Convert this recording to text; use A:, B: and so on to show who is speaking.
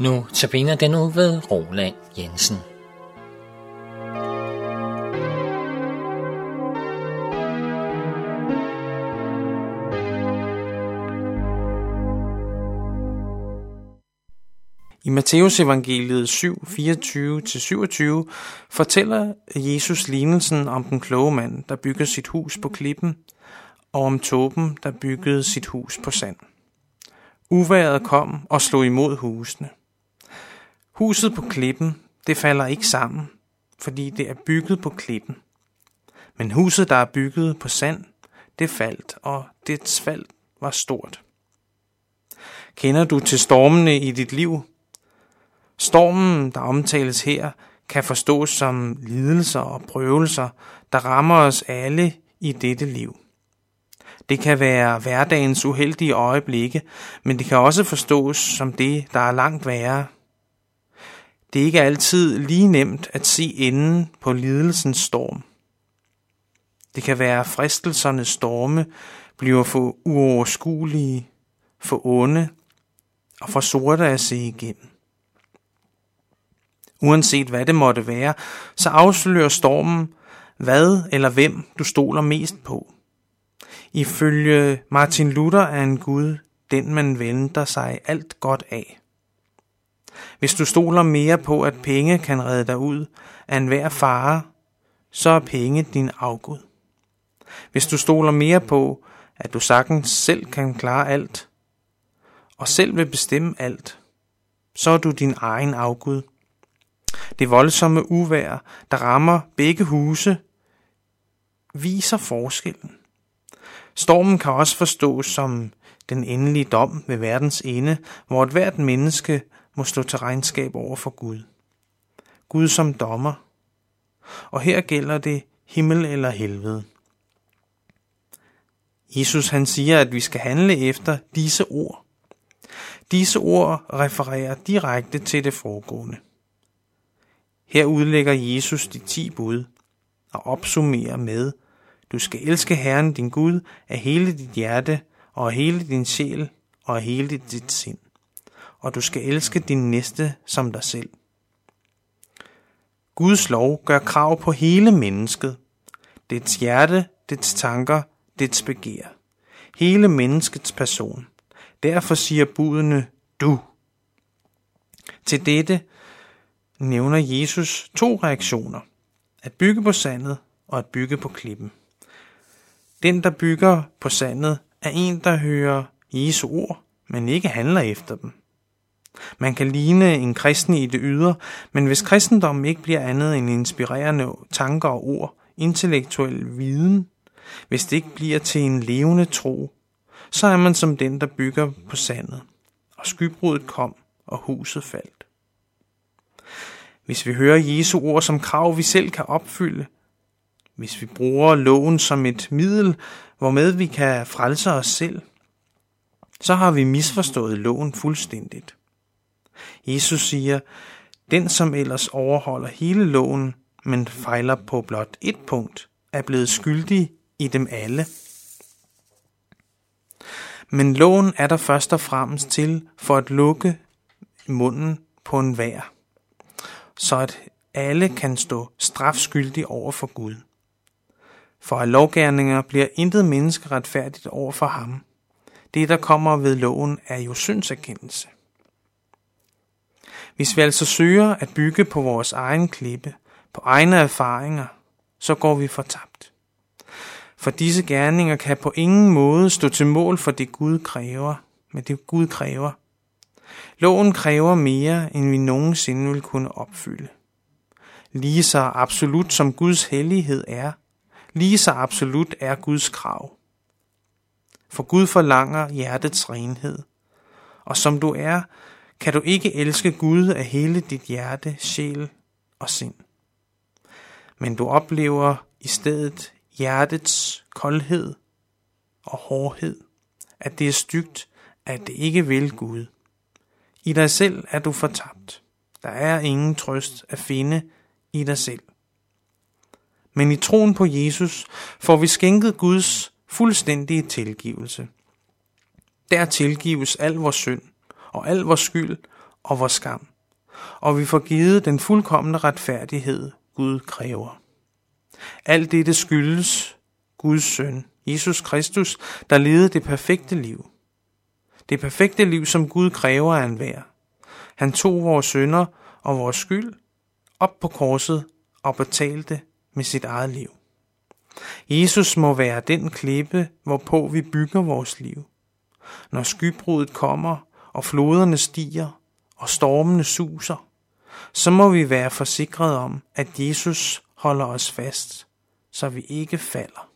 A: Nu tabiner den ud ved Roland Jensen.
B: I Matteus evangeliet 7, 24-27 fortæller Jesus lignelsen om den kloge mand, der bygger sit hus på klippen, og om tåben, der byggede sit hus på sand. Uværet kom og slog imod husene. Huset på klippen, det falder ikke sammen, fordi det er bygget på klippen. Men huset, der er bygget på sand, det faldt, og dets fald var stort. Kender du til stormene i dit liv? Stormen, der omtales her, kan forstås som lidelser og prøvelser, der rammer os alle i dette liv. Det kan være hverdagens uheldige øjeblikke, men det kan også forstås som det, der er langt værre. Det er ikke altid lige nemt at se enden på lidelsens storm. Det kan være fristelsernes storme bliver for uoverskuelige, for onde og for sorte at se igennem. Uanset hvad det måtte være, så afslører stormen, hvad eller hvem du stoler mest på. Ifølge Martin Luther er en Gud den, man venter sig alt godt af. Hvis du stoler mere på, at penge kan redde dig ud af enhver fare, så er penge din afgud. Hvis du stoler mere på, at du sagtens selv kan klare alt, og selv vil bestemme alt, så er du din egen afgud. Det voldsomme uvær, der rammer begge huse, viser forskellen. Stormen kan også forstås som den endelige dom ved verdens ende, hvor et hvert menneske må stå til regnskab over for Gud. Gud som dommer. Og her gælder det himmel eller helvede. Jesus han siger, at vi skal handle efter disse ord. Disse ord refererer direkte til det foregående. Her udlægger Jesus de ti bud og opsummerer med, du skal elske Herren din Gud af hele dit hjerte og hele din sjæl og hele dit sind. Og du skal elske din næste som dig selv. Guds lov gør krav på hele mennesket. Dets hjerte, dets tanker, dets begær. Hele menneskets person. Derfor siger budene du. Til dette nævner Jesus to reaktioner. At bygge på sandet og at bygge på klippen. Den, der bygger på sandet, er en, der hører Jesu ord, men ikke handler efter dem. Man kan ligne en kristen i det ydre, men hvis kristendommen ikke bliver andet end inspirerende tanker og ord, intellektuel viden, hvis det ikke bliver til en levende tro, så er man som den, der bygger på sandet. Og skybruddet kom, og huset faldt. Hvis vi hører Jesu ord som krav, vi selv kan opfylde, hvis vi bruger loven som et middel, hvormed vi kan frelse os selv, så har vi misforstået loven fuldstændigt. Jesus siger, den som ellers overholder hele loven, men fejler på blot et punkt, er blevet skyldig i dem alle. Men loven er der først og fremmest til for at lukke munden på en vær, så at alle kan stå strafskyldige over for Gud. For af lovgærninger bliver intet menneske retfærdigt over for ham. Det, der kommer ved loven, er jo syndserkendelse. Hvis vi altså søger at bygge på vores egen klippe, på egne erfaringer, så går vi fortabt. For disse gerninger kan på ingen måde stå til mål for det Gud kræver, men det Gud kræver. Loven kræver mere, end vi nogensinde vil kunne opfylde. Lige så absolut som Guds hellighed er, Lige så absolut er Guds krav. For Gud forlanger hjertets renhed. Og som du er, kan du ikke elske Gud af hele dit hjerte, sjæl og sind. Men du oplever i stedet hjertets koldhed og hårdhed, at det er stygt, at det ikke vil Gud. I dig selv er du fortabt. Der er ingen trøst at finde i dig selv. Men i troen på Jesus får vi skænket Guds fuldstændige tilgivelse. Der tilgives al vores synd og al vores skyld og vores skam, og vi får givet den fuldkommende retfærdighed, Gud kræver. Alt dette skyldes Guds søn, Jesus Kristus, der levede det perfekte liv. Det perfekte liv, som Gud kræver af enhver. Han tog vores sønder og vores skyld op på korset og betalte med sit eget liv. Jesus må være den klippe, hvorpå vi bygger vores liv. Når skybruddet kommer, og floderne stiger, og stormene suser, så må vi være forsikret om, at Jesus holder os fast, så vi ikke falder.